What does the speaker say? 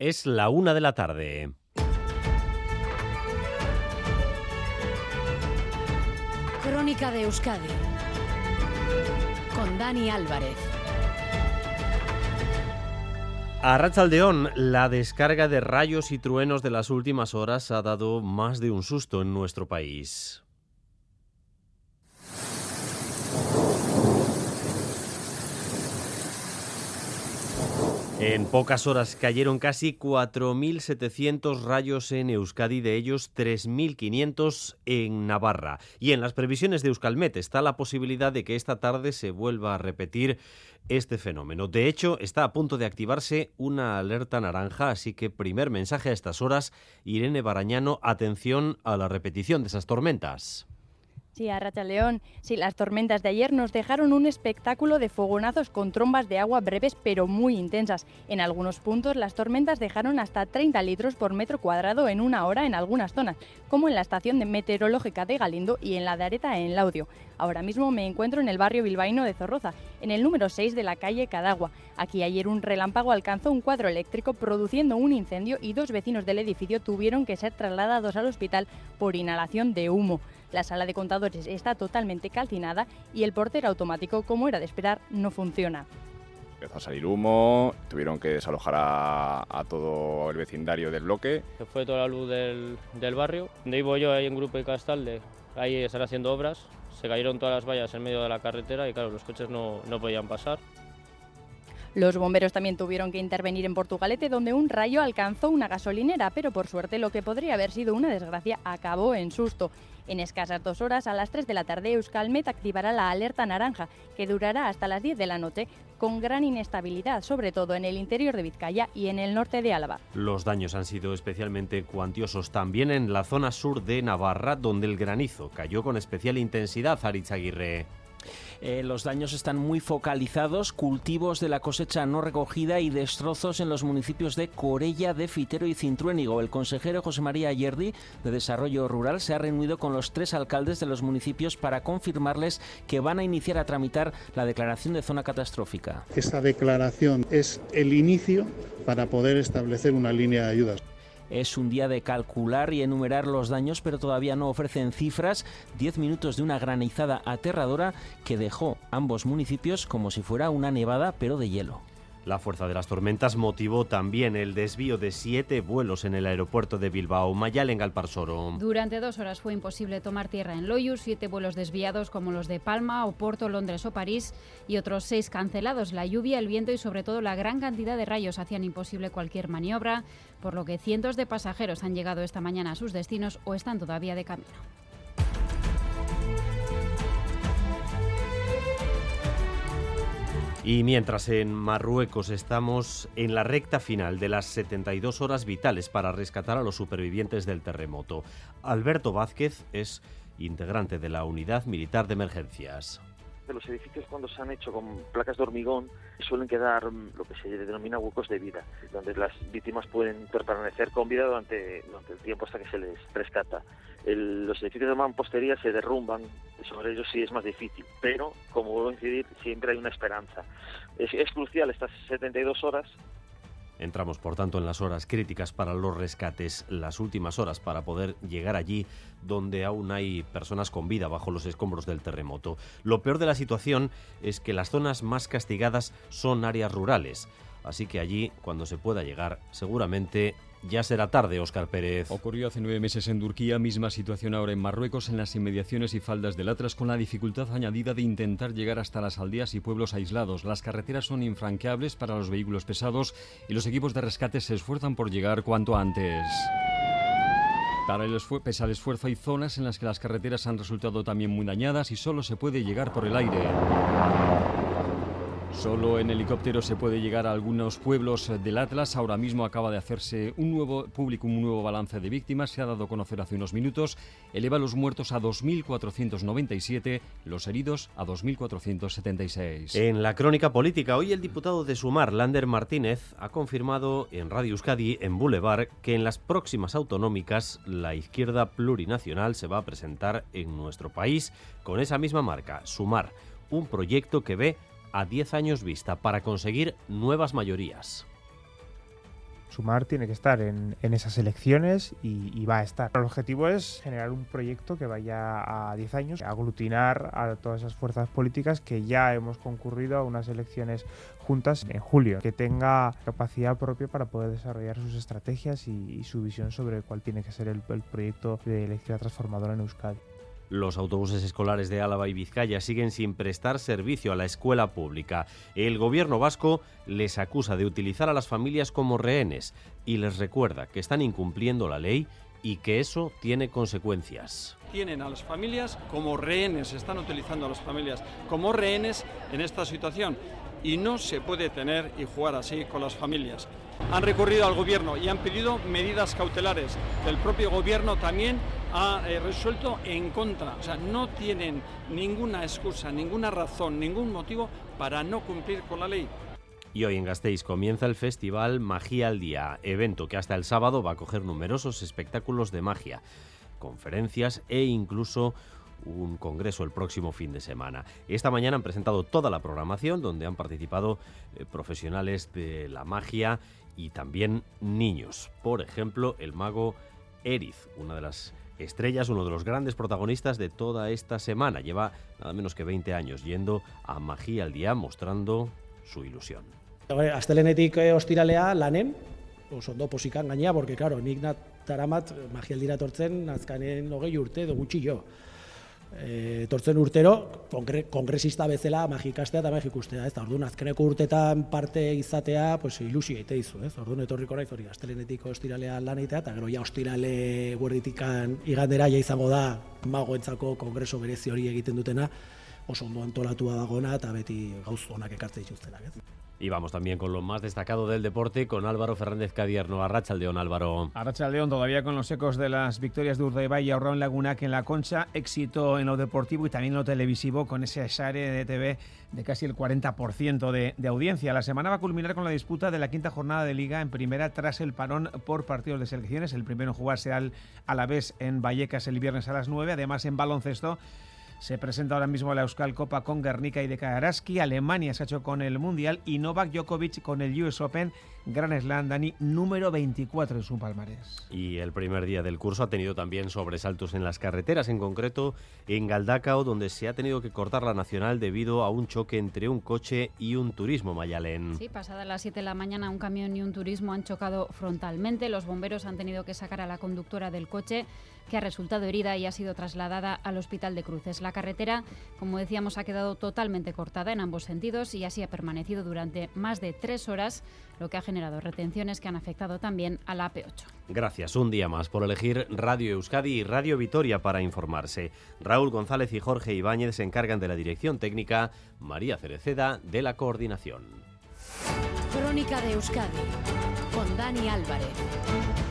Es la una de la tarde. Crónica de Euskadi con Dani Álvarez. A Rachaldeón, la descarga de rayos y truenos de las últimas horas ha dado más de un susto en nuestro país. En pocas horas cayeron casi 4.700 rayos en Euskadi, de ellos 3.500 en Navarra. Y en las previsiones de Euskalmet está la posibilidad de que esta tarde se vuelva a repetir este fenómeno. De hecho, está a punto de activarse una alerta naranja, así que primer mensaje a estas horas, Irene Barañano, atención a la repetición de esas tormentas. Sí, a Racha León. Sí, las tormentas de ayer nos dejaron un espectáculo de fogonazos con trombas de agua breves pero muy intensas. En algunos puntos las tormentas dejaron hasta 30 litros por metro cuadrado en una hora en algunas zonas, como en la estación de meteorológica de Galindo y en la de Areta en Laudio. Ahora mismo me encuentro en el barrio bilbaíno de Zorroza, en el número 6 de la calle Cadagua. Aquí ayer un relámpago alcanzó un cuadro eléctrico produciendo un incendio y dos vecinos del edificio tuvieron que ser trasladados al hospital por inhalación de humo. La sala de contadores está totalmente calcinada y el portero automático, como era de esperar, no funciona. Empezó a salir humo, tuvieron que desalojar a, todo el vecindario del bloque. Se fue toda la luz del, barrio. Donde vivo yo, hay un grupo de Castalde, ahí están haciendo obras. Se cayeron todas las vallas en medio de la carretera y claro, los coches no, no podían pasar. Los bomberos también tuvieron que intervenir en Portugalete, donde un rayo alcanzó una gasolinera, pero por suerte lo que podría haber sido una desgracia acabó en susto. En escasas dos horas, a las 3 de la tarde, Euskalmet activará la alerta naranja, que durará hasta las 10 de la noche, con gran inestabilidad, sobre todo en el interior de Vizcaya y en el norte de Álava. Los daños han sido especialmente cuantiosos también en la zona sur de Navarra, donde el granizo cayó con especial intensidad, Aritz Aguirre. Eh, los daños están muy focalizados, cultivos de la cosecha no recogida y destrozos en los municipios de Corella, de Fitero y Cintruénigo. El consejero José María Ayerdi, de Desarrollo Rural, se ha reunido con los tres alcaldes de los municipios para confirmarles que van a iniciar a tramitar la declaración de zona catastrófica. Esta declaración es el inicio para poder establecer una línea de ayudas. Es un día de calcular y enumerar los daños, pero todavía no ofrecen cifras. Diez minutos de una granizada aterradora que dejó ambos municipios como si fuera una nevada, pero de hielo. La fuerza de las tormentas motivó también el desvío de siete vuelos en el aeropuerto de Bilbao, Mayal en Galparsoro. Durante dos horas fue imposible tomar tierra en Loyus, siete vuelos desviados como los de Palma, Oporto, Londres o París y otros seis cancelados. La lluvia, el viento y sobre todo la gran cantidad de rayos hacían imposible cualquier maniobra, por lo que cientos de pasajeros han llegado esta mañana a sus destinos o están todavía de camino. Y mientras en Marruecos estamos en la recta final de las 72 horas vitales para rescatar a los supervivientes del terremoto, Alberto Vázquez es integrante de la Unidad Militar de Emergencias de los edificios cuando se han hecho con placas de hormigón suelen quedar mm, lo que se denomina huecos de vida, donde las víctimas pueden permanecer con vida durante, el tiempo hasta que se les rescata. los edificios de mampostería se derrumban, sobre ellos sí es más difícil, pero como vuelvo a incidir, siempre hay una esperanza. Es, es crucial estas 72 horas Entramos, por tanto, en las horas críticas para los rescates, las últimas horas para poder llegar allí donde aún hay personas con vida bajo los escombros del terremoto. Lo peor de la situación es que las zonas más castigadas son áreas rurales, así que allí, cuando se pueda llegar, seguramente ya será tarde, Óscar Pérez. Ocurrió hace nueve meses en Turquía, misma situación ahora en Marruecos, en las inmediaciones y faldas del Atlas, con la dificultad añadida de intentar llegar hasta las aldeas y pueblos aislados. Las carreteras son infranqueables para los vehículos pesados y los equipos de rescate se esfuerzan por llegar cuanto antes. Para el pese al esfuerzo hay zonas en las que las carreteras han resultado también muy dañadas y solo se puede llegar por el aire. Solo en helicóptero se puede llegar a algunos pueblos del Atlas. Ahora mismo acaba de hacerse un nuevo público, un nuevo balance de víctimas. Se ha dado a conocer hace unos minutos. Eleva los muertos a 2.497, los heridos a 2.476. En la crónica política, hoy el diputado de Sumar, Lander Martínez, ha confirmado en Radio Euskadi, en Boulevard, que en las próximas autonómicas la izquierda plurinacional se va a presentar en nuestro país con esa misma marca, Sumar, un proyecto que ve a 10 años vista para conseguir nuevas mayorías. Sumar tiene que estar en, esas elecciones y, va a estar. El objetivo es generar un proyecto que vaya a 10 años, aglutinar a todas esas fuerzas políticas que ya hemos concurrido a unas elecciones juntas en julio, que tenga capacidad propia para poder desarrollar sus estrategias y, su visión sobre cuál tiene que ser el, proyecto de electricidad transformadora en Euskadi. Los autobuses escolares de Álava y Vizcaya siguen sin prestar servicio a la escuela pública. El gobierno vasco les acusa de utilizar a las familias como rehenes y les recuerda que están incumpliendo la ley y que eso tiene consecuencias. Tienen a las familias como rehenes, están utilizando a las familias como rehenes en esta situación y no se puede tener y jugar así con las familias. Han recurrido al gobierno y han pedido medidas cautelares. El propio gobierno también ha eh, resuelto en contra. O sea, no tienen ninguna excusa, ninguna razón, ningún motivo para no cumplir con la ley. Y hoy en Gasteiz comienza el festival Magia al Día, evento que hasta el sábado va a coger numerosos espectáculos de magia, conferencias e incluso un congreso el próximo fin de semana. Esta mañana han presentado toda la programación donde han participado eh, profesionales de la magia y también niños. Por ejemplo, el mago Eriz, una de las estrellas, uno de los grandes protagonistas de toda esta semana. Lleva nada menos que 20 años yendo a Magia al Día mostrando su ilusión. Astelenetik eh, ostiralea lanen, oso ondo posikan gainea, porque, claro, nik taramat magia aldira tortzen azkanen logei urte edo gutxi jo e, tortzen urtero, kongre, kongresista bezala magikastea eta magikustea, ez orduan, azkeneko urtetan parte izatea, pues, ilusio eite izu, ez, orduan, etorriko naiz hori, astelenetiko ostiralea lan eta gero ja ostirale guerditikan igandera ja izango da magoentzako kongreso berezi hori egiten dutena, oso ondo antolatua dagona eta beti gauz onak ekartzen dituztenak, ez. Y vamos también con lo más destacado del deporte con Álvaro Fernández Cadierno. Arrachaldeón, Álvaro. Arrachaldeón, todavía con los ecos de las victorias de Urdaibai y Laguna Lagunac en la Concha. Éxito en lo deportivo y también en lo televisivo con ese share de TV de casi el 40% de, de, audiencia. La semana va a culminar con la disputa de la quinta jornada de Liga en primera tras el parón por partidos de selecciones. El primero en jugarse al vez en Vallecas el viernes a las 9. Además, en baloncesto se presenta ahora mismo la Euskal Copa con Guernica y de Karaski. Alemania se ha hecho con el Mundial y Novak Djokovic con el US Open Gran Slam, Dani, número 24 en su palmarés. Y el primer día del curso ha tenido también sobresaltos en las carreteras, en concreto en Galdacao, donde se ha tenido que cortar la nacional debido a un choque entre un coche y un turismo, Mayalen. Sí, pasada las 7 de la mañana un camión y un turismo han chocado frontalmente. Los bomberos han tenido que sacar a la conductora del coche que ha resultado herida y ha sido trasladada al hospital de Cruces. La carretera, como decíamos, ha quedado totalmente cortada en ambos sentidos y así ha permanecido durante más de tres horas lo que ha generado retenciones que han afectado también a la AP8. Gracias un día más por elegir Radio Euskadi y Radio Vitoria para informarse. Raúl González y Jorge Ibáñez se encargan de la dirección técnica, María Cereceda de la coordinación. Crónica de Euskadi con Dani Álvarez.